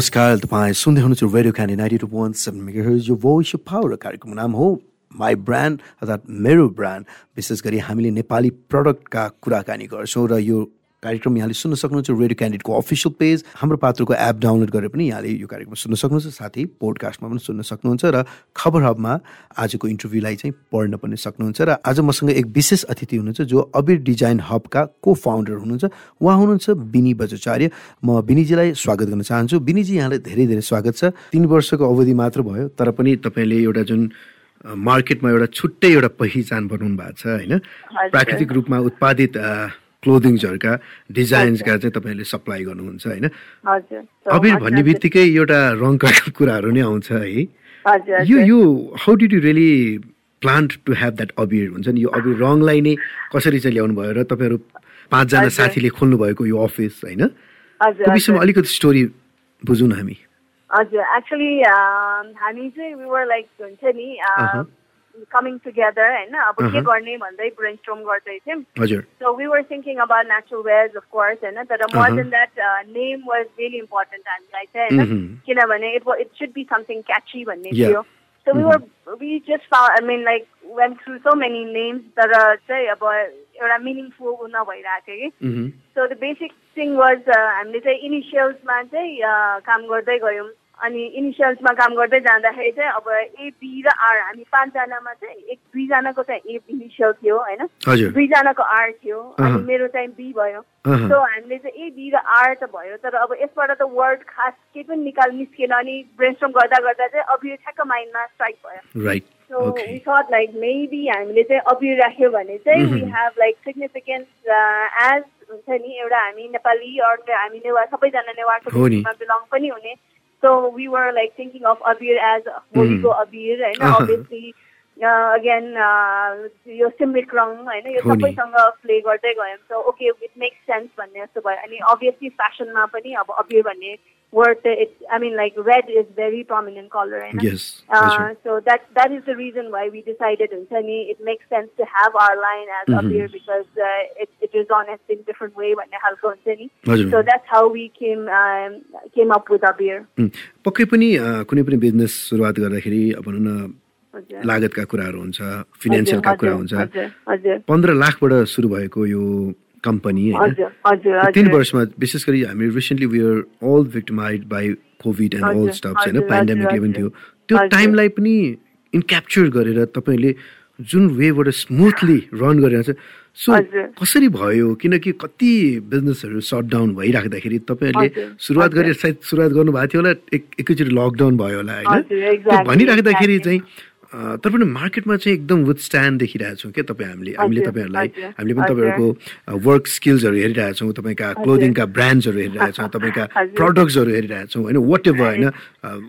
नमस्कार तपाईँ सुन्दै हुनुहुन्छ radio candy ninety two point seven mega यो भोइस पावर कार्यक्रमको नाम हो माई ब्रान्ड अर्थात् मेरो ब्रान्ड विशेष गरी हामीले नेपाली प्रडक्टका कुराकानी गर्छौँ र यो कार्यक्रम यहाँले सुन्न सक्नुहुन्छ रेडियो क्यान्डिडेटको अफिसियल पेज हाम्रो पात्रको एप डाउनलोड गरेर पनि यहाँले यो कार्यक्रम सुन्न सक्नुहुन्छ साथै पोडकास्टमा पनि सुन्न सक्नुहुन्छ र खबर हबमा आजको इन्टरभ्यूलाई चाहिँ पढ्न पनि सक्नुहुन्छ र आज मसँग एक विशेष अतिथि हुनुहुन्छ जो अबिर डिजाइन हबका को फाउन्डर हुनुहुन्छ। उहाँ हुनुहुन्छ बिनी बजाचार्य म बिनीजीलाई स्वागत गर्न चाहन्छु। बिनीजी यहाँलाई धेरै धेरै स्वागत छ। तिन वर्षको अवधि मात्र भयो तर पनि तपाईँले एउटा जुन मार्केटमा एउटा छुट्टै एउटा पहिचान बनाउनु भएको छ होइन? प्राकृतिक रूपमा उत्पादित क्लोदिङ्सहरूका डिजाइन्सका चाहिँ तपाईँले सप्लाई गर्नुहुन्छ होइन? अबिर भन्ने बित्तिकै एउटा रङका कुराहरू नै आउँछ है? यो यो how did you really planned to have that Abir हुन्छ नि? यो अबिर रङलाई नै कसरी चाहिँ ल्याउनु भयो र तपाईँहरू पाँचजना साथीले खोल्नु भएको यो अफिस होइन? विषयमा अलिकति स्टोरी बुझौँ न हामी। हजुर एक्चुली हामी चाहिँ लाइक हुन्छ नि coming together होइन अब के गर्ने भन्दै ब्रेन स्ट्रोम गर्दै थियौँ so we were thinking about natural wears of course होइन तर more than that name was really important हामीलाई चाहिँ होइन किनभने it it should be something catchy भन्ने थियो so we were we just I mean like went through so many names तर चाहिँ अब एउटा मिनिङफुल नभइरहेको थियो कि so the basic thing was हामीले चाहिँ इनिसियल्समा चाहिँ काम गर्दै गयौँ अनि इनिसियल्समा काम गर्दै जाँदाखेरि चाहिँ अब ए बी र आर हामी पाँचजनामा चाहिँ एक दुईजनाको चाहिँ ए इनिसियल थियो होइन? दुईजनाको आर थियो अनि मेरो चाहिँ बी भयो। सो हामीले चाहिँ ए बी र आर त भयो तर अब यसबाट त वर्ड खास केही पनि निकाल निस्केन अनि ब्रेनस्ट्रम गर्दा गर्दा चाहिँ अबिर ठ्याक्क माइन्डमा स्ट्राइक भयो। So we thought like maybe हामीले चाहिँ अबिर राख्यो भने चाहिँ we have like significance as हुन्छ नि एउटा हामी नेपाली अरू हामी नेवार सबैजना नेवारको बिलङ पनि हुने। So we were like thinking of Abir as Holiko mm. Abir, and obviously again यो सिम्रिक रङ होइन यो सबैसँग प्ले गर्दै गयौँ so okay it makes sense भन्ने जस्तो भयो अनि अभियसली फेसनमा पनि अब अबिर भन्ने word it i mean like red is very prominent color right yes uh, so that that is the reason why we decided in Tani it makes sense to have our line as mm-hmm. a beer because uh, it, it is honest in different way when halko Tani so that's how we came um, came up with our beer पक्कै पनि कुनै पनि business सुरुवात गर्दाखेरि अब भनौँ न लागतका कुराहरू हुन्छ फिनेन्सियलका कुरा हुन्छ पन्ध्र लाखबाट सुरु भएको यो कम्पनी होइन तिन वर्षमा विशेष गरी हामी recently we are all victimised by covid and all stops होइन? पेन्डेमिक पनि थियो। त्यो टाइमलाई पनि इन्क्याप्चर गरेर तपाईँले जुन वेबाट स्मुथली रन गरिरहेको छ सो कसरी भयो? किनकि कति बिजनेसहरू सट डाउन भइराख्दाखेरि तपाईँहरूले सुरुवात गरेर सायद सुरुवात गर्नुभएको थियो होला एक एकैचोटि लकडाउन भयो होला होइन? भनिराख्दाखेरि चाहिँ तर पनि मार्केटमा चाहिँ एकदम विथ स्ट्यान्ड देखिरहेको छौँ क्या तपाईँ हामीले। हामीले तपाईँहरूलाई हामीले पनि तपाईँहरूको वर्क स्किल्सहरू हेरिरहेछौँ तपाईँका क्लोदिङका ब्रान्ड्सहरू हेरिरहेछौँ तपाईँका प्रडक्ट्सहरू हेरिरहेछौँ होइन वाट एभर होइन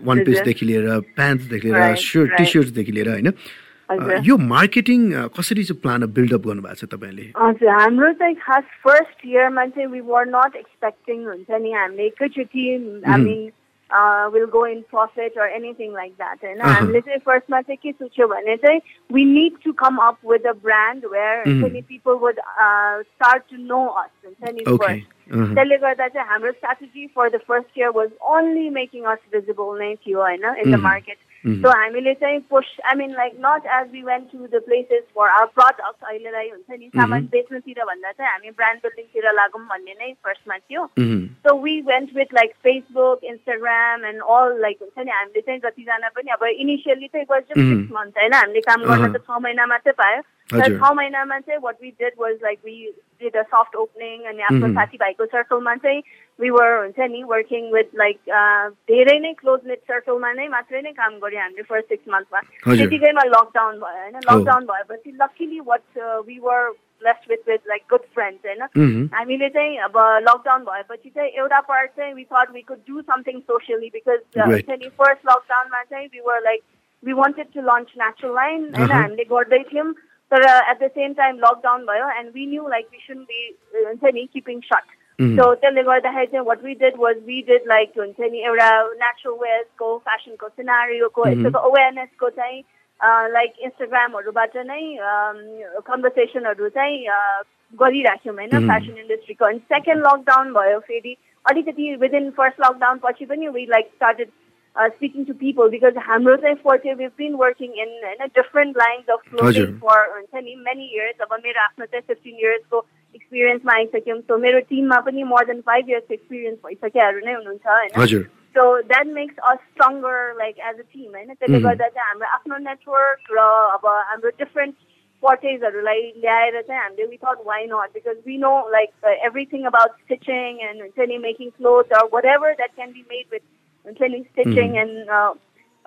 वान पिसदेखि लिएर प्यान्ट्सदेखि लिएर सर्ट टी सर्ट्सदेखि लिएर होइन। यो मार्केटिङ कसरी चाहिँ प्लान बिल्डअप गर्नुभएको छ तपाईँले हजुर हाम्रो चाहिँ खास फर्स्ट इयरमा चाहिँ वी वर नट एक्सपेक्टिङ हुन्छ नि हामीले एकैचोटि हामी uh, will go in profit or anything like that. And uh-huh. हामीले चाहिँ फर्स्टमा चाहिँ के सोच्यो भने चाहिँ we need to come up with a brand where mm-hmm. many people would uh, start to know us हुन्छ नि okay. Uh-huh. त्यसले गर्दा चाहिँ हाम्रो strategy for the first year was only making us visible नै थियो होइन in the market. सो हामीले चाहिँ push I mean like not as we went to the places for our product अहिलेलाई हुन्छ नि सामान बेच्नुतिर भन्दा चाहिँ हामी ब्रान्ड बिल्डिङतिर लागौँ भन्ने नै फर्स्टमा थियो। So we went with like Facebook Instagram and all like हुन्छ नि हामीले चाहिँ जतिजना पनि अब इनिसियली चाहिँ वाज जस्ट सिक्स मन्थ होइन? हामीले काम गर्न त छ महिना मात्रै पायो। तर छ महिनामा चाहिँ what we did was like we did a soft opening अनि आफ्नो साथीभाइको सर्कलमा चाहिँ वी वर हुन्छ नि वर्किङ विथ लाइक धेरै नै क्लोज नेट सर्कलमा नै मात्रै नै काम गऱ्यो हामीले फर्स्ट सिक्स मन्थमा त्यतिकैमा लकडाउन भयो होइन? लकडाउन भएपछि luckily what we were blessed with with like good friends होइन? हामीले चाहिँ अब लकडाउन भएपछि चाहिँ एउटा पार्ट चाहिँ we thought we could do something socially because हुन्छ नि फर्स्ट लकडाउनमा चाहिँ we were like we wanted to launch natural line होइन? हामीले गर्दै थियौँ। तर at the same time lockdown भयो and we knew like we soon be हुन्छ नि किपिङ सर्ट सो त्यसले गर्दाखेरि चाहिँ what we did was we did like हुन्छ नि एउटा नेचुरल वेयर्सको फेसनको सिनारीको यस्तोको अवेरनेसको चाहिँ लाइक इन्स्टाग्रामहरूबाट नै कन्भर्सेसनहरू चाहिँ गरिराख्यौँ होइन फेसन इन्डस्ट्रीको अनि सेकेन्ड लकडाउन भयो फेरि अलिकति विदिन फर्स्ट लकडाउन पछि पनि we like started speaking to people because हाम्रो चाहिँ forte we been working in होइन different lines of clothing for हुन्छ नि मेनी इयर्स अब मेरो आफ्नो चाहिँ फिफ्टिन इयर्सको एक्सपिरियन्समा आइसक्यौँ सो मेरो टिममा पनि more than five years experience भइसकेहरू नै हुनुहुन्छ होइन so that makes a stronger like as a team होइन त्यसले गर्दा चाहिँ हाम्रो आफ्नो नेटवर्क र अब हाम्रो डिफरेन्ट पर्टेजहरूलाई ल्याएर चाहिँ हामीले we thought why not because we know like everything about stitching and हुन्छ नि making cloth or whatever that can be made with हुन्छ नि स्टिचिङ एन्ड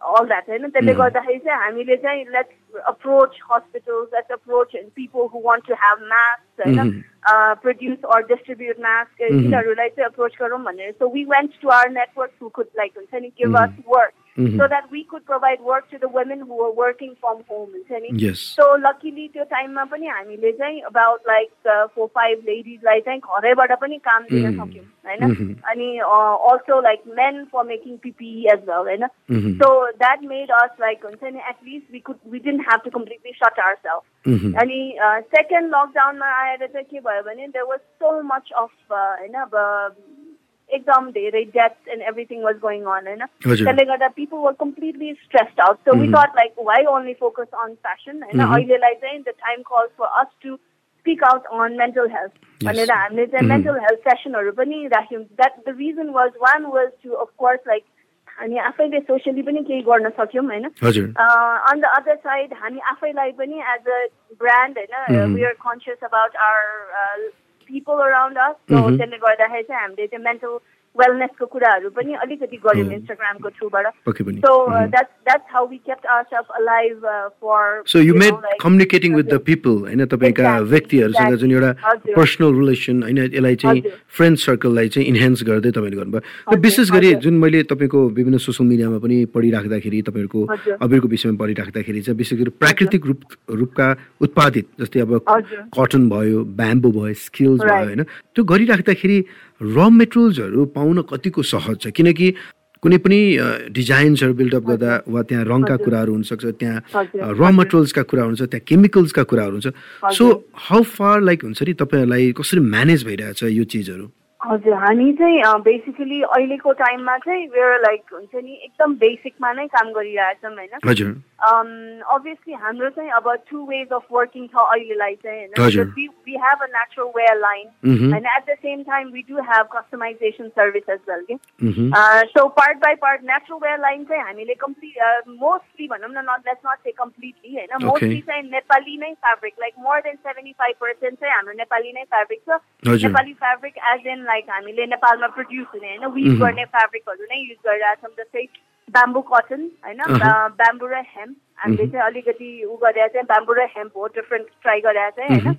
अल द्याट होइन त्यसले गर्दाखेरि चाहिँ हामीले चाहिँ let's approach hospitals let's approach people who want to have mask होइन प्रड्युस अर डिस्ट्रिब्युट मास्क यिनीहरूलाई चाहिँ अप्रोच गरौँ भनेर so we went to our network who could like हुन्छ नि give us work Mm-hmm. so that we could provide work to the women who were working from home yes. so luckily त्यो टाइममा पनि हामीले चाहिँ about like uh, four five ladiesलाई चाहिँ घरैबाट पनि काम दिन mm-hmm. सक्यौँ होइन अनि also like men for making PPE as well होइन mm-hmm. so that made us like हुन्छ नि at least we could we didn't have to completely shut ourselves अनि सेकेन्ड लकडाउनमा आएर चाहिँ के भयो भने there was so much of होइन अब एकदम धेरै death and everything was going on होइन त्यसले गर्दा people were completely stressed out so we thought like why only focus on fashion होइन अहिलेलाई चाहिँ the time calls for us to speak out on mental health भनेर हामीले चाहिँ mental health सेसनहरू पनि राख्यौँ that the reason was one was to of course like हामी आफैले सोसियली पनि केही गर्न सक्यौँ होइन अन द अदर साइड हामी आफैलाई पनि एज अ ब्रान्ड होइन we are conscious about our people around us. So mm-hmm. then they go, hey, Sam, there's a mental वेलनेसको कुराहरू पनि अलिकति गऱ्यौँ इन्स्टाग्रामको थ्रुबाट। So that's that's how we kept ourself alive for so you made communicating with the people होइन तपाईँका व्यक्तिहरूसँग जुन एउटा पर्सनल रिलेसन होइन यसलाई चाहिँ फ्रेन्ड सर्कललाई चाहिँ इन्हेन्स गर्दै तपाईँले गर्नुभयो। र विशेष गरी जुन मैले तपाईँको विभिन्न सोसियल मिडियामा पनि पढिराख्दाखेरि तपाईँहरूको अबिरको विषयमा पढिराख्दाखेरि चाहिँ विशेष गरी प्राकृतिक रूप रूपका उत्पादित जस्तै अब कटन भयो ब्याम्बो भयो स्किल्स भयो होइन त्यो गरिराख्दाखेरि र मेटेरियल्सहरू पाउन कतिको सहज छ? किनकि कुनै पनि डिजाइन्सहरू बिल्डअप गर्दा वा त्यहाँ रङका कुराहरू हुनसक्छ त्यहाँ र मटेरियल्सका कुराहरू हुन्छ त्यहाँ केमिकल्सका कुराहरू हुन्छ। सो हाउ फार लाइक हुन्छ नि तपाईँहरूलाई कसरी म्यानेज भइरहेछ यो चिजहरू? हजुर हामी चाहिँ बेसिकली अहिलेको टाइममा चाहिँ वेयर लाइक हुन्छ नि एकदम बेसिकमा नै काम गरिरहेछौँ होइन? अभियसली हाम्रो चाहिँ अब टु वेज अफ वर्किङ छ अहिलेलाई चाहिँ होइन? We have a natural wear line होइन at the same time we do have customization service as well कि so part by part natural wear line चाहिँ हामीले कम्प्लिट मोस्टली भनौँ न not let's not say completely होइन? Mostly चाहिँ नेपाली नै fabric like more than seventy five percent चाहिँ हाम्रो नेपाली नै फेब्रिक छ। Nepali fabric as an like हामीले नेपालमा प्रड्युस हुने होइन विज गर्ने फेब्रिकहरू नै युज गरिरहेछौँ जस्तै ब्याम्बो कटन होइन? ब्याम्बो र हेम्प हामीले चाहिँ अलिकति उ गरेर चाहिँ ब्याम्बो र हेम्प हो डिफ्रेन्ट ट्राई गरेर चाहिँ होइन?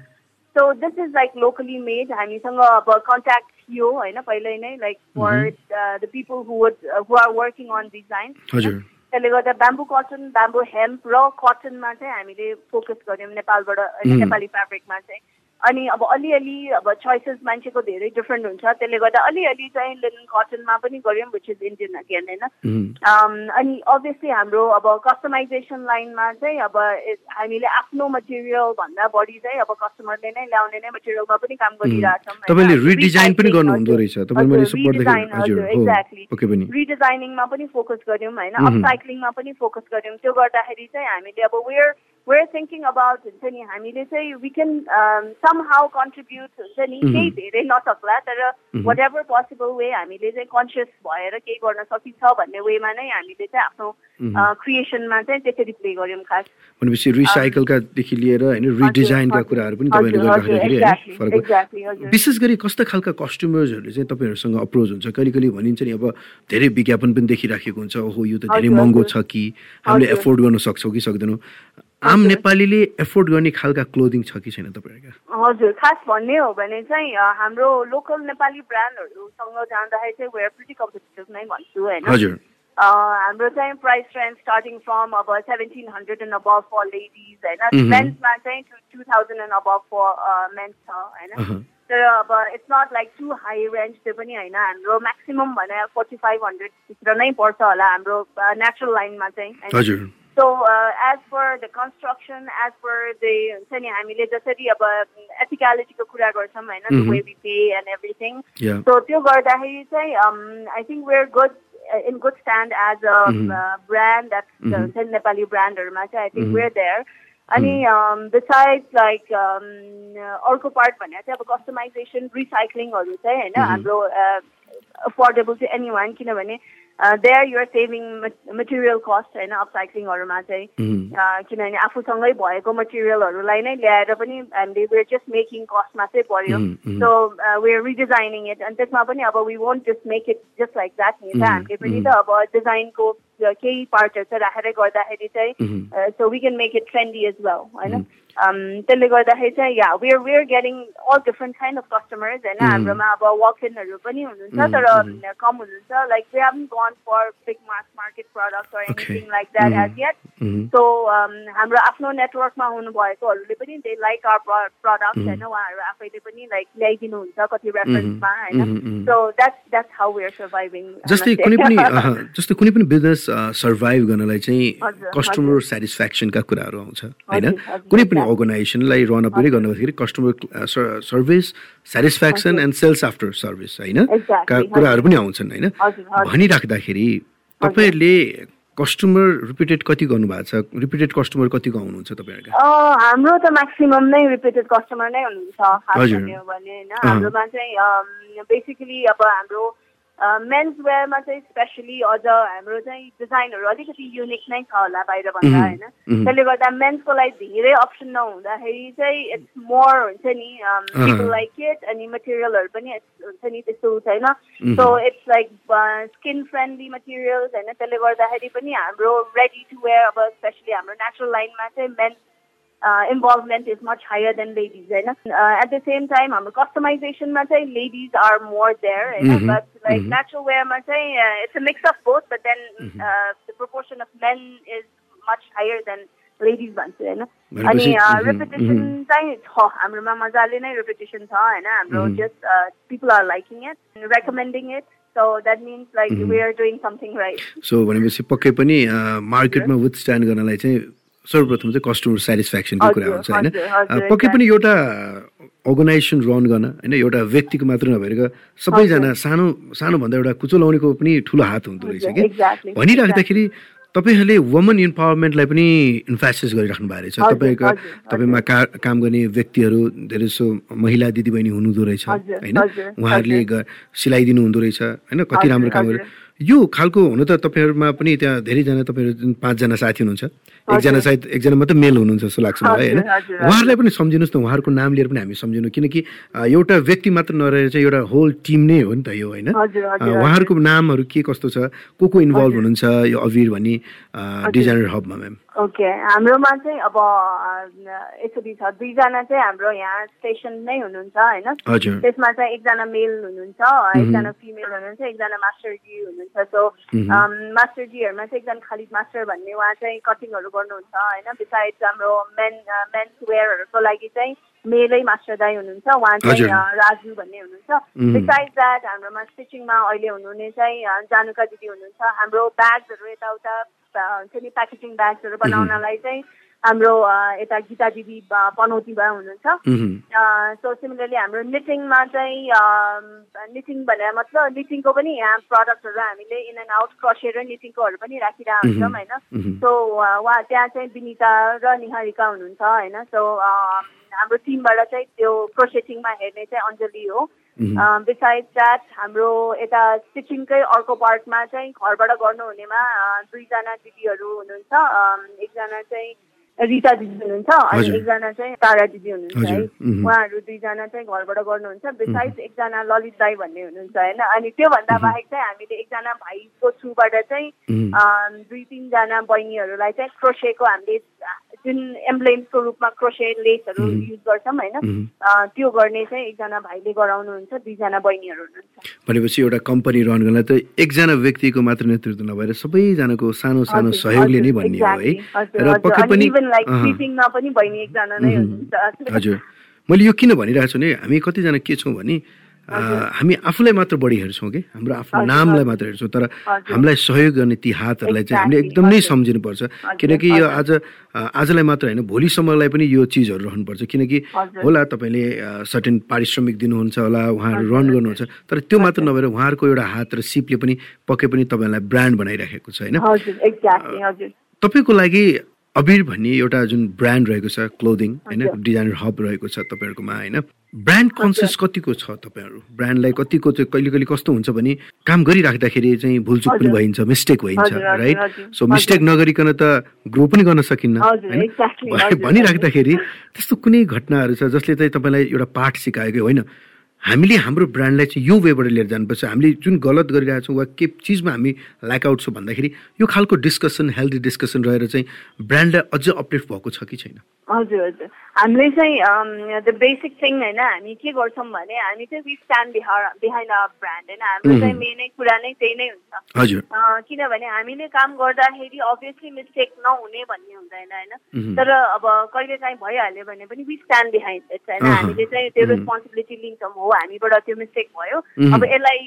So this is like locally made हामीसँग अब कन्ट्याक्ट थियो होइन पहिल्यै नै like for the people who who are working on design त्यसले गर्दा ब्याम्बो कटन ब्याम्बो हेम्प र कटनमा चाहिँ हामीले फोकस गऱ्यौँ नेपालबाट नेपाली फेब्रिकमा चाहिँ। अनि अब अलिअलि अब चोइसेस मान्छेको धेरै डिफ्रेन्ट हुन्छ। त्यसले गर्दा अलिअलि चाहिँ लिनन कटनमा पनि गऱ्यौँ विच इज इन्डियन अगेन होइन? अनि अभियसली हाम्रो अब कस्टमाइजेसन लाइनमा चाहिँ अब हामीले आफ्नो मटेरियल भन्दा बढी चाहिँ अब कस्टमरले नै ल्याउने नै मटेरियलमा पनि काम गरिरहेछौँ तपाईँले रिडिजाइन पनि गर्नु हुँदो रहेछ। एक्ज्याक्टली रिडिजाइनिङमा पनि फोकस गऱ्यौँ होइन? अपसाइक्लिङमा पनि फोकस गऱ्यौँ। त्यो गर्दाखेरि चाहिँ हामीले अब वेयर वेयर थिङ्किङ अबाउट हुन्छ नि हामीले चाहिँ we can somehow contribute हुन्छ नि केही धेरै नसक्ला तर वाट एभर पोसिबल वे हामीले चाहिँ कन्सियस भएर केही गर्न सकिन्छ भन्ने वेमा नै हामीले चाहिँ आफ्नो क्रिएसनमा चाहिँ त्यसरी प्ले गर्यौँ खास भनेपछि रिसाइकलकादेखि लिएर होइन रिडिजाइनका कुराहरू पनि गर्दाखेरि विशेष गरी कस्ता खालका कस्टमर्सहरूले चाहिँ तपाईँहरूसँग अप्रोच हुन्छ कहिले कहिले भनिन्छ नि अब धेरै विज्ञापन पनि देखिराखेको हुन्छ। ओहो यो त धेरै महँगो छ कि? हामीले एफोर्ड गर्न सक्छौँ कि सक्दैनौँ? आम नेपालीले एफोर्ड गर्ने खालका क्लोदिङ छ कि छैन तपाईँहरूका हजुर खास भन्ने हो भने चाहिँ हाम्रो लोकल नेपाली ब्रान्डहरूसँग जाँदाखेरि चाहिँ वेयर प्रिटी कम्पिटेटिभ नै भन्छु होइन? हजुर। हाम्रो चाहिँ प्राइस रेन्ज स्टार्टिङ फ्रम अब seventeen hundred and above for ladies होइन? मेन्समा चाहिँ two thousand and above for mens छ होइन? तर अब it's not like too high range त्यो पनि होइन। हाम्रो म्याक्सिमम् भने फोर्टी फाइभ हन्ड्रेडभित्र नै पर्छ होला हाम्रो नेचुरल लाइनमा चाहिँ so as per the construction as per the हुन्छ नि हामीले जसरी अब एथिकालिटीको कुरा गर्छौँ होइन we be pay and everything so त्यो गर्दाखेरि चाहिँ I think we're good in good stand as a mm-hmm. uh, brand that's mm-hmm. the Nepali brand or I think mm-hmm. we're there. अनि बिसाइड्स लाइक अर्को part भने चाहिँ अब customization रिसाइक्लिङहरू चाहिँ होइन हाम्रो अफोर्डेबल टु एनी वान किनभने there you're saving material cost होइन अपसाइक्लिङहरूमा चाहिँ किनभने आफूसँगै भएको मटेरियलहरूलाई नै ल्याएर पनि हामीले वेयर जस्ट मेकिङ कस्टमा चाहिँ पऱ्यो सो वेयर रिडिजाइनिङ इट अनि त्यसमा पनि अब we won't just make it just like that त हामीले पनि त अब डिजाइनको केही पार्टहरू चाहिँ राखेरै गर्दाखेरि चाहिँ so we can make it trendy as well होइन त्यसले गर्दाखेरि चाहिँ या we're we're getting all different kind of customers होइन हाम्रोमा अब वकिनहरू पनि हुनुहुन्छ तर कम हुनुहुन्छ. Like we haven't gone for big mass market product anything like that as yet so हाम्रो आफ्नो नेटवर्कमा हुनुभएकोहरूले पनि दे लाइक आवर प्रडक्ट होइन? उहाँहरू आफैले पनि लाइक ल्याइदिनुहुन्छ कति रेफरेन्समा होइन? So that's that's how we're surviving जस्तै कुनै पनि जस्तै कुनै पनि बिजनेस सर्भाइभ गर्नलाई चाहिँ कस्टमर सेटिस्फ्याक्सनका कुराहरू आउँछ होइन? कुनै पनि अर्गनाइजेसनलाई रन पनि गर्नुपर्दाखेरि customer service satisfaction and sales after service होइन? कुराहरू पनि आउँछन् होइन? भनिराख्दाखेरि तपाईँहरूले कस्टमर रिपिटेड कति गर्नुभएको छ? रिपिटेड कस्टमर कतिको आउनुहुन्छ तपाईँहरूको? हाम्रो त म्याक्सिमम नै रिपिटेड कस्टमर नै हुनुहुन्छ। भने होइन हाम्रोमा चाहिँ बेसिकली अब हाम्रो मेन्स वेयरमा चाहिँ स्पेसली अझ हाम्रो चाहिँ डिजाइनहरू अलिकति युनिक नै छ होला बाहिरभन्दा होइन? त्यसले गर्दा मेन्सको लागि धेरै अप्सन नहुँदाखेरि चाहिँ इट्स मोर हुन्छ नि लाइक इट अनि मटेरियलहरू पनि हुन्छ नि त्यस्तो छैन so it's like skin friendly materials होइन? त्यसले गर्दाखेरि पनि हाम्रो रेडी टु वेयर अब स्पेसली हाम्रो नेचुरल लाइनमा चाहिँ mens involvement is much higher than ladies होइन? एट द सेम टाइम हाम्रो कस्टमाइजेसनमा चाहिँ लेडिज आर मोर देयर होइन? बट लाइक नेचुरल वेयरमा चाहिँ it's a mix of both but then the proportion of men is much higher than ladies भन्छु होइन अनि रेपुटेसन चाहिँ छ हाम्रोमा मजाले नै रेपुटेसन छ होइन हाम्रो just people are liking it recommending it so that means like we are doing something right so भनेपछि पक्कै पनि मार्केटमा विथ स्ट्यान्ड गर्नलाई चाहिँ सर्वप्रथम चाहिँ कस्टमर सेटिस्फ्याक्सनको कुरा हुन्छ होइन पक्कै पनि एउटा अर्गनाइजेसन रन गर्न होइन एउटा व्यक्तिको मात्र नभएर सबैजना सानो सानोभन्दा एउटा कुचो लाउनेको पनि ठुलो हात हुँदो रहेछ कि? भनिराख्दाखेरि तपाईँहरूले वुमन इम्पावरमेन्टलाई पनि इन्फासिस गरिराख्नु भएको रहेछ। तपाईँको तपाईँमा का काम गर्ने व्यक्तिहरू धेरै जसो महिला दिदीबहिनी हुनुहुँदो रहेछ होइन? उहाँहरूले सिलाइदिनु हुँदो रहेछ होइन? कति राम्रो काम गरेर यो खालको हुन त तपाईँहरूमा पनि त्यहाँ धेरैजना तपाईँहरू जुन पाँचजना साथी हुनुहुन्छ एकजना सायद एकजना मात्रै मेल हुनुहुन्छ जस्तो लाग्छ मलाई होइन? उहाँहरूलाई पनि सम्झिनुहोस् न उहाँहरूको नाम लिएर पनि हामी सम्झिनु किनकि एउटा व्यक्ति मात्र नरहेर चाहिँ एउटा होल टिम नै हो नि त यो होइन? उहाँहरूको नामहरू के कस्तो छ को को इन्भल्भ हुनुहुन्छ यो अविर भनी डिजाइनर हबमा म्याम ओके हाम्रोमा चाहिँ अब यसरी छ। दुईजना चाहिँ हाम्रो यहाँ स्टेसन नै हुनुहुन्छ होइन? त्यसमा चाहिँ एकजना मेल हुनुहुन्छ एकजना फिमेल हुनुहुन्छ एकजना मास्टरजी हुनुहुन्छ। सो मास्टरजीहरूमा चाहिँ एकजना खालिद मास्टर भन्ने उहाँ चाहिँ कटिङहरू गर्नुहुन्छ होइन? बिसाइड्स हाम्रो मेन मेन्स वेयरहरूको लागि चाहिँ मेलै मास्टर दाई हुनुहुन्छ उहाँ चाहिँ राजु भन्ने हुनुहुन्छ। बिसाइड द्याट हाम्रोमा स्टिचिङमा अहिले हुनुहुने चाहिँ जानुका दिदी हुनुहुन्छ। हाम्रो ब्याग्सहरू यताउता हुन्छ नि प्याकेजिङ ब्याग्सहरू बनाउनलाई चाहिँ हाम्रो यता गीता दिदी पनौतीमा हुनुहुन्छ। सो सिमिलरली हाम्रो निटिङमा चाहिँ निटिङ भनेर मतलब निटिङको पनि यहाँ प्रडक्टहरू हामीले इन एन्ड आउट क्रसेर निटिङकोहरू पनि राखिरहेको हुन्छौँ होइन। सो उहाँ त्यहाँ चाहिँ विनिता र निहारिका हुनुहुन्छ होइन। सो हाम्रो टिमबाट चाहिँ त्यो क्रोसेटिङमा हेर्ने चाहिँ अञ्जली हो। बिसाइड द्याट हाम्रो यता स्टिचिङकै अर्को पार्टमा चाहिँ घरबाट गर्नुहुनेमा दुईजना दिदीहरू हुनुहुन्छ। एकजना चाहिँ रिता दिदी हुनुहुन्छ अनि एकजना चाहिँ तारा दिदी हुनुहुन्छ है। उहाँहरू दुईजना चाहिँ घरबाट गर्नुहुन्छ। बिसाइड एकजना ललित दाई भन्ने हुनुहुन्छ होइन। अनि त्योभन्दा बाहेक चाहिँ हामीले एकजना भाइको थ्रुबाट चाहिँ दुई तिनजना बहिनीहरूलाई चाहिँ क्रोसेको हामीले जुन एम्ब्लेम्सको रूपमा क्रोसे लेसहरू युज गर्छौँ होइन त्यो गर्ने चाहिँ एकजना भाइले गराउनुहुन्छ दुईजना बहिनीहरू हुनुहुन्छ। भनेपछि एउटा कम्पनी रन गर्नलाई त एकजना व्यक्तिको मात्र नेतृत्व नभएर सबैजनाको सानो सानो सहयोगले नै भन्ने हो है। र पक्कै पनि पनि बहिनी एकजना नै हुनुहुन्छ। हजुर। मैले यो किन भनिरहेको छु भने हामी कतिजना के छौँ भने हामी आफूलाई मात्र बढी हेर्छौँ कि? हाम्रो आफ्नो नामलाई मात्र हेर्छौँ तर हामीलाई सहयोग गर्ने ती हातहरूलाई चाहिँ हामीले एकदम नै सम्झिनुपर्छ। किनकि यो आज आजलाई मात्र होइन भोलिसम्मलाई पनि यो चिजहरू रहनुपर्छ। किनकि होला तपाईँले सर्टेन पारिश्रमिक दिनुहुन्छ होला उहाँहरू रन गर्नुहुन्छ तर त्यो मात्र नभएर उहाँहरूको एउटा हात र सिपले पनि पक्कै पनि तपाईँलाई ब्रान्ड बनाइराखेको छ होइन? तपाईँको लागि अबिर भन्ने एउटा जुन ब्रान्ड रहेको छ क्लोदिङ होइन? डिजाइनर हब रहेको छ तपाईँहरूकोमा होइन? ब्रान्ड कन्सियस कतिको छ तपाईँहरू? ब्रान्डलाई कतिको चाहिँ कहिले कहिले कस्तो हुन्छ भने काम गरिराख्दाखेरि चाहिँ भुलचुक पनि भइन्छ मिस्टेक भइन्छ राइट सो मिस्टेक नगरिकन त ग्रो पनि गर्न सकिन्न होइन? भनिराख्दाखेरि त्यस्तो कुनै घटनाहरू छ जसले चाहिँ तपाईँलाई एउटा पाठ सिकाएको होइन? हामीले हाम्रो ब्रान्डलाई चाहिँ यो वेबाट लिएर जानुपर्छ। हामीले जुन गलत गरिरहेछौँ वा के चिजमा हामी ल्याकआउट छौँ भन्दाखेरि यो खालको डिस्कसन हेल्दी डिस्कसन रहेर चाहिँ ब्रान्डलाई अझ अपडेट भएको छ कि छैन? हजुर हजुर। हामीले चाहिँ द बेसिक थिङ होइन हामी के गर्छौँ भने हामी चाहिँ we stand behind our brand होइन। हाम्रो चाहिँ मेनै कुरा नै त्यही नै हुन्छ। किनभने हामीले काम गर्दाखेरि अभियसली मिस्टेक नहुने भन्ने हुँदैन होइन तर अब कहिले काहीँ भइहाल्यो भने पनि वी स्ट्यान्ड बिहाइन्ड इट होइन। हामीले चाहिँ त्यो रेस्पोन्सिबिलिटी लिन्छौँ हो हामीबाट त्यो मिस्टेक भयो। अब यसलाई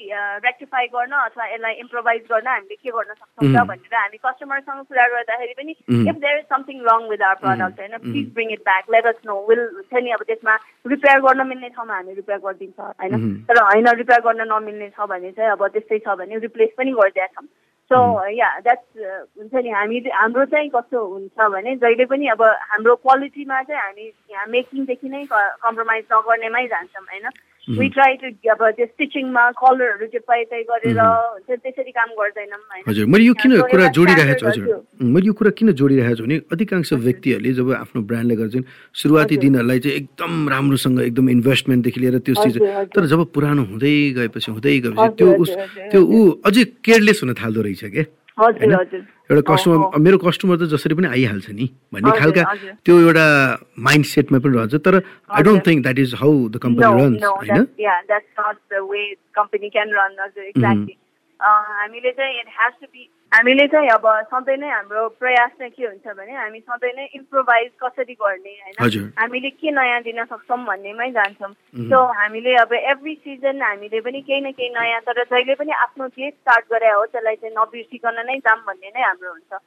रेक्टिफाई गर्न अथवा यसलाई इम्प्रोभाइज गर्न हामीले के गर्न सक्छौँ त भनेर हामी कस्टमरसँग कुरा गर्दाखेरि पनि if there is something wrong with our product होइन please bring it back let us know will हुन्छ नि अब त्यसमा रिपेयर गर्न मिल्ने ठाउँमा हामी रिपेयर गरिदिन्छ होइन? तर होइन रिपेयर गर्न नमिल्ने छ भने चाहिँ अब त्यस्तै छ भने रिप्लेस पनि गरिदिएका छौँ सो या द्याट्स हुन्छ नि हामी हाम्रो चाहिँ कस्तो हुन्छ भने जहिले पनि अब हाम्रो क्वालिटीमा चाहिँ हामी यहाँ मेकिङदेखि नै कम्प्रोमाइज नगर्नेमै जान्छौँ होइन? वी ट्राई टु अब त्यो स्टिचिङमा कलरहरू चाहिँ पाइ त्यही गरेर हुन्छ त्यसरी काम गर्दैनौँ हजुर मैले यो किन कुरा जोडिरहेको छु हजुर? मैले यो कुरा किन जोडिरहेको छु भने अधिकांश व्यक्तिहरूले जब आफ्नो ब्रान्डले गर्छन् सुरुवाती दिनहरूलाई चाहिँ एकदम राम्रोसँग एकदम इन्भेस्टमेन्टदेखि लिएर त्यो चिज तर जब पुरानो हुँदै गएपछि हुँदै गएपछि त्यो उस त्यो ऊ अझै केयरलेस हुन थाल्दो रहेछ क्या? एउटा कस्टमर मेरो कस्टमर त जसरी पनि आइहाल्छ नि। भन्ने खालका त्यो एउटा माइन्ड सेटमा पनि रहन्छ। तर I don't think that is how the company runs होइन? हामीले चाहिँ इट हेज टु बी हामीले चाहिँ अब सधैँ नै हाम्रो प्रयास चाहिँ के हुन्छ भने हामी सधैँ नै इम्प्रोभाइज कसरी गर्ने होइन? हामीले के नयाँ दिन सक्छौँ भन्नेमै जान्छौँ। सो हामीले अब एभ्री सिजन हामीले पनि केही न केही नयाँ तर जहिले पनि आफ्नो जे स्टार्ट गरे हो त्यसलाई चाहिँ नबिर्सिकन नै जाऊँ भन्ने नै हाम्रो हुन्छ।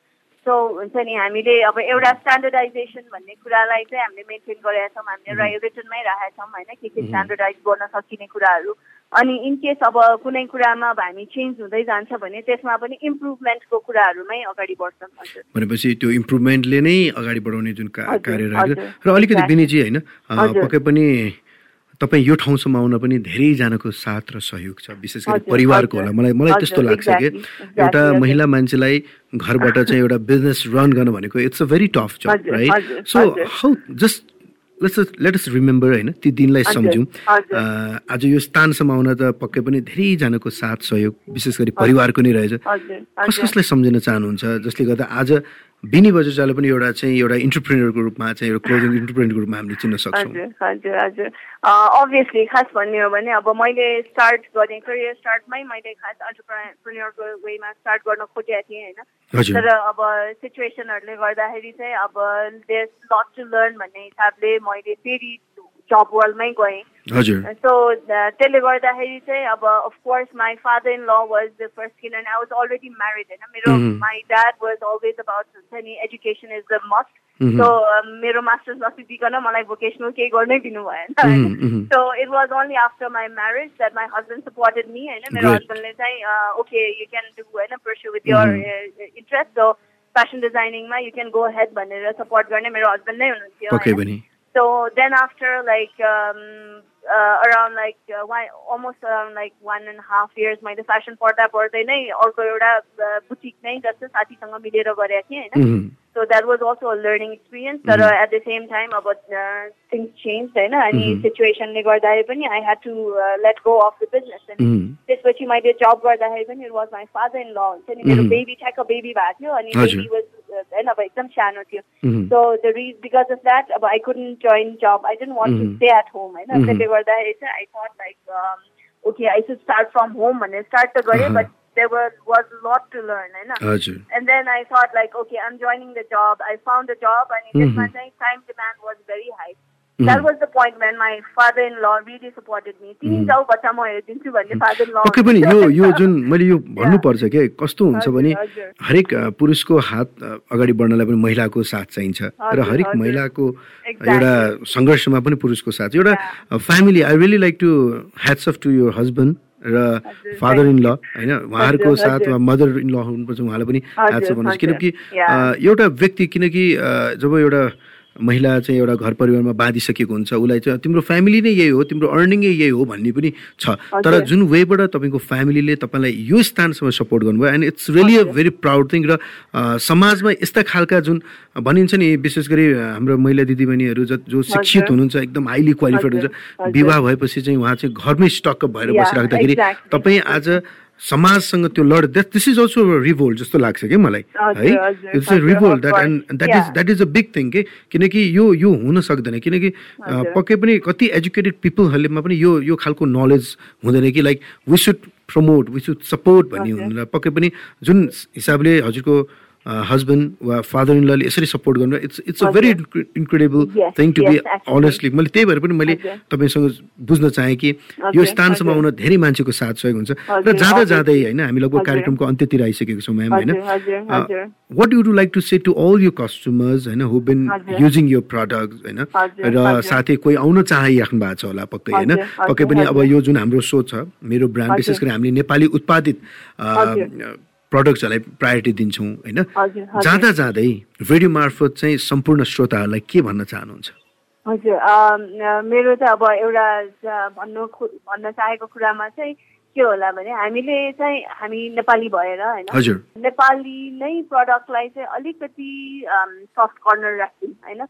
सो हुन्छ नि हामीले अब एउटा स्ट्यान्डर्डाइजेसन भन्ने कुरालाई चाहिँ हामीले मेन्टेन गरेका छौँ। हामीले एउटा रिटर्नमै राखेका छौँ होइन? के के स्ट्यान्डर्डाइज गर्न सकिने कुराहरू। अनि इनकेस अब कुनै कुरामा अब हामी चेन्ज हुँदै जान्छ भने त्यसमा पनि इम्प्रुभमेन्टको कुराहरूमै अगाडि बढ्छौँ। भनेपछि त्यो इम्प्रुभमेन्टले नै अगाडि बढाउने जुन कार्य रहेको र अलिकति बिनीजी होइन पक्कै पनि तपाईँ यो ठाउँसम्म आउन पनि धेरैजनाको साथ र सहयोग छ विशेष गरी परिवारको होला। मलाई मलाई त्यस्तो लाग्छ कि एउटा महिला मान्छेलाई घरबाट चाहिँ एउटा बिजनेस रन गर्नु भनेको it's a very tough job right so how just let's let us remember होइन ती दिनलाई सम्झौँ। आज यो स्थानसम्म आउन त पक्कै पनि धेरैजनाको साथ सहयोग विशेष गरी परिवारको नै रहेछ। कस कसलाई सम्झिन चाहनुहुन्छ? जसले गर्दा आज बिनी बजाजले पनि एउटा चाहिँ एउटा इन्टरप्रेनरको रूपमा चाहिँ एउटा क्लोजिङ इन्टरप्रेनरको रूपमा हामीले चिन्न सक्छौँ। हजुर हजुर अभियसली खास भन्ने हो भने अब मैले स्टार्ट गरेँ करियर स्टार्टमै मैले खास अन्टरप्रेनरको वेमा स्टार्ट गर्न खोजेको थिएँ होइन। तर अब सिचुएसनहरूले गर्दाखेरि चाहिँ अब देयर लट टु लर्न भन्ने हिसाबले मैले फेरि जब वर्ल्डमै गएँ। सो त्यसले गर्दाखेरि चाहिँ अब of course my father in law was the first किनभने आई वाज अलरेडी म्यारिड होइन? मेरो my dad was always about हुन्छ नि education is the must so मेरो मास्टर्स नसिदिकन मलाई भोकेसनल केही गर्नै दिनु भएन। So it was only after my marriage that my husband supported me होइन। मेरो हस्बेन्डले चाहिँ ओके यु क्यान डु होइन pursue with your interest so fashion डिजाइनिङमा you can go ahead भनेर सपोर्ट गर्ने मेरो हस्बेन्ड नै हुनुहुन्थ्यो um, uh, around like uh, one, almost around like one and a half years मैले फेसन पढ्दा पढ्दै नै अर्को एउटा बुटिक नै जस्तो साथीसँग मिलेर गरेको थिएँ होइन। So that was also a learning experience तर एट द सेम टाइम अब थिङ्स चेन्ज होइन अनि सिचुएसनले गर्दाखेरि पनि I had to let go of the business अनि त्यसपछि मैले जब गर्दाखेरि पनि it was my father in law हुन्छ नि मेरो बेबी ठ्याक्क बेबी भएको थियो अनि बेबी वाज होइन अब एकदम सानो थियो so the reason because of that अब I couldn't join job I don't want to stay at home होइन त्यसले गर्दाखेरि चाहिँ I thought like okay I should start from home भनेर स्टार्ट त गरेँ but there was was a lot to learn, you know? And then I thought like, okay, I'm joining the job. I found a job, and mm -hmm. my time demand was very high. That was the point when my father in law really supported me तिमी जाऊ बच्चा म हेरिदिन्छु भन्ने father in ल पक्कै पनि यो यो जुन मैले यो भन्नुपर्छ के कस्तो हुन्छ भने हरेक पुरुषको हात अगाडि बढ्नलाई पनि महिलाको साथ चाहिन्छ र हरेक महिलाको एउटा सङ्घर्षमा पनि पुरुषको साथ एउटा family I really like to hats off to your husband र फादर इन ल होइन? उहाँहरूको साथ मदर इन ल हुनुपर्छ उहाँलाई पनि ह्याट्स अफ भन्नुहोस् किनकि एउटा व्यक्ति किनकि जब एउटा महिला चाहिँ एउटा घर परिवारमा बाँधिसकेको हुन्छ उसलाई चाहिँ तिम्रो फ्यामिली नै यही हो तिम्रो अर्निङै यही हो भन्ने पनि छ। तर जुन वेबाट तपाईँको फ्यामिलीले तपाईँलाई यो स्थानसम्म सपोर्ट गर्नुभयो and it's really a very proud thing र समाजमा यस्ता खालका जुन भनिन्छ नि विशेष गरी हाम्रो महिला दिदीबहिनीहरू जो शिक्षित हुनुहुन्छ एकदम हाइली क्वालिफाइड हुन्छ विवाह भएपछि चाहिँ उहाँ चाहिँ घरमै स्टक भएर बसिराख्दाखेरि तपाईँ आज समाजसँग त्यो लड दिस इज अल्सो रिभोल्ट जस्तो लाग्छ कि मलाई है? It's a revolt that and that is that is a big thing के किनकि यो यो हुन सक्दैन किनकि पक्कै पनि कति एजुकेटेड पिपलहरूलेमा पनि यो यो खालको नलेज हुँदैन कि like we should promote we should support भन्ने हुँदैन। पक्कै पनि जुन हिसाबले हजुरको हस्बेन्ड वा फादर इन लले यसरी सपोर्ट गर्नु it's it's a very incredible thing to be honestly मैले त्यही भएर पनि मैले तपाईँसँग बुझ्न चाहेँ कि यो स्थानसम्म आउन धेरै मान्छेको साथ सहयोग हुन्छ। र जाँदा जाँदै होइन हामी लगभग कार्यक्रमको अन्त्यतिर आइसकेको छौँ म्याम होइन। What you do like to say to all you customers who who been using यो प्रडक्ट होइन? र साथै कोही आउन चाहिराख्नु भएको छ होला पक्कै होइन? पक्कै पनि अब यो जुन हाम्रो सो छ मेरो ब्रान्ड विशेष गरी हामीले नेपाली उत्पादित प्रडक्ट्सहरूलाई प्रायोरिटी दिन्छौँ होइन? जाँदा जाँदै रेडियो मार्फत चाहिँ सम्पूर्ण श्रोताहरूलाई के भन्न चाहनुहुन्छ? हजुर मेरो त अब एउटा भन्नु भन्न चाहेको कुरामा चाहिँ के होला भने हामीले चाहिँ हामी नेपाली भएर होइन? नेपाली नै प्रडक्टलाई चाहिँ अलिकति सफ्ट कर्नर राख्छौँ होइन?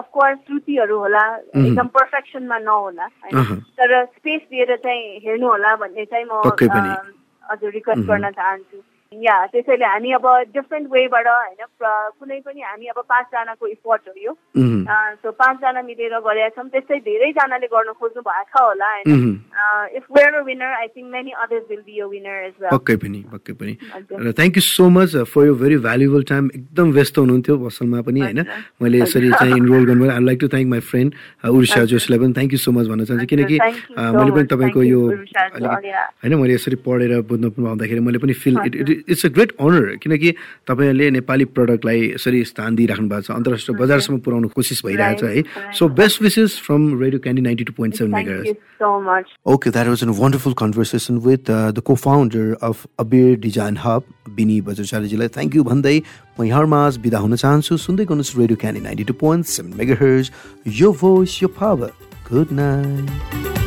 अफकोर्स त्रुटिहरू होला एकदम पर्फेक्सनमा नहोला होइन? तर स्पेस दिएर चाहिँ हेर्नु होला भन्ने चाहिँ म हजुर रिक्वेस्ट गर्न चाहन्छु। या त्यसैले हामी अब डिफ्रेन्ट वेबाट होइन कुनै पनि हामी अब पाँचजनाको इफोर्ट हो यो। सो पाँचजना मिलेर गरेका छौँ त्यस्तै धेरैजनाले गर्न खोज्नु भएको छ होला होइन। If we're a winner I think many others will be a winner as well पक्कै पनि पक्कै पनि। र thank you so much for यो भेरी भ्यालुएबल टाइम एकदम व्यस्त हुनुहुन्थ्यो पसलमा पनि होइन? मैले यसरी चाहिँ इनरोल गर्नु I like to thank my friend Ursha जोशीलाई पनि थ्याङ्क यू सो मच भन्न चाहन्छु। किनकि मैले पनि तपाईँको यो होइन मैले यसरी पढेर बुझ्नु पाउँदाखेरि मैले पनि feel it it's a great honour किनकि तपाईँहरूले नेपाली प्रडक्टलाई यसरी स्थान दिइराख्नु भएको छ। अन्तर्राष्ट्रिय बजारसम्म पुऱ्याउनु कोसिस भइरहेको छ है। So best wishes from Radio Candy ninety two point seven mega Okay, that was a wonderful conversation with uh, the co-founder of Abir Design Hub, Bini Bajrcharyजीलाई थ्याङ्क यू भन्दै म यहाँमा आज बिदा हुन चाहन्छु सुन्दै गर्नुहोस् Radio Candy ninety two point seven mega यो भोइस यो पावर गुड नाइट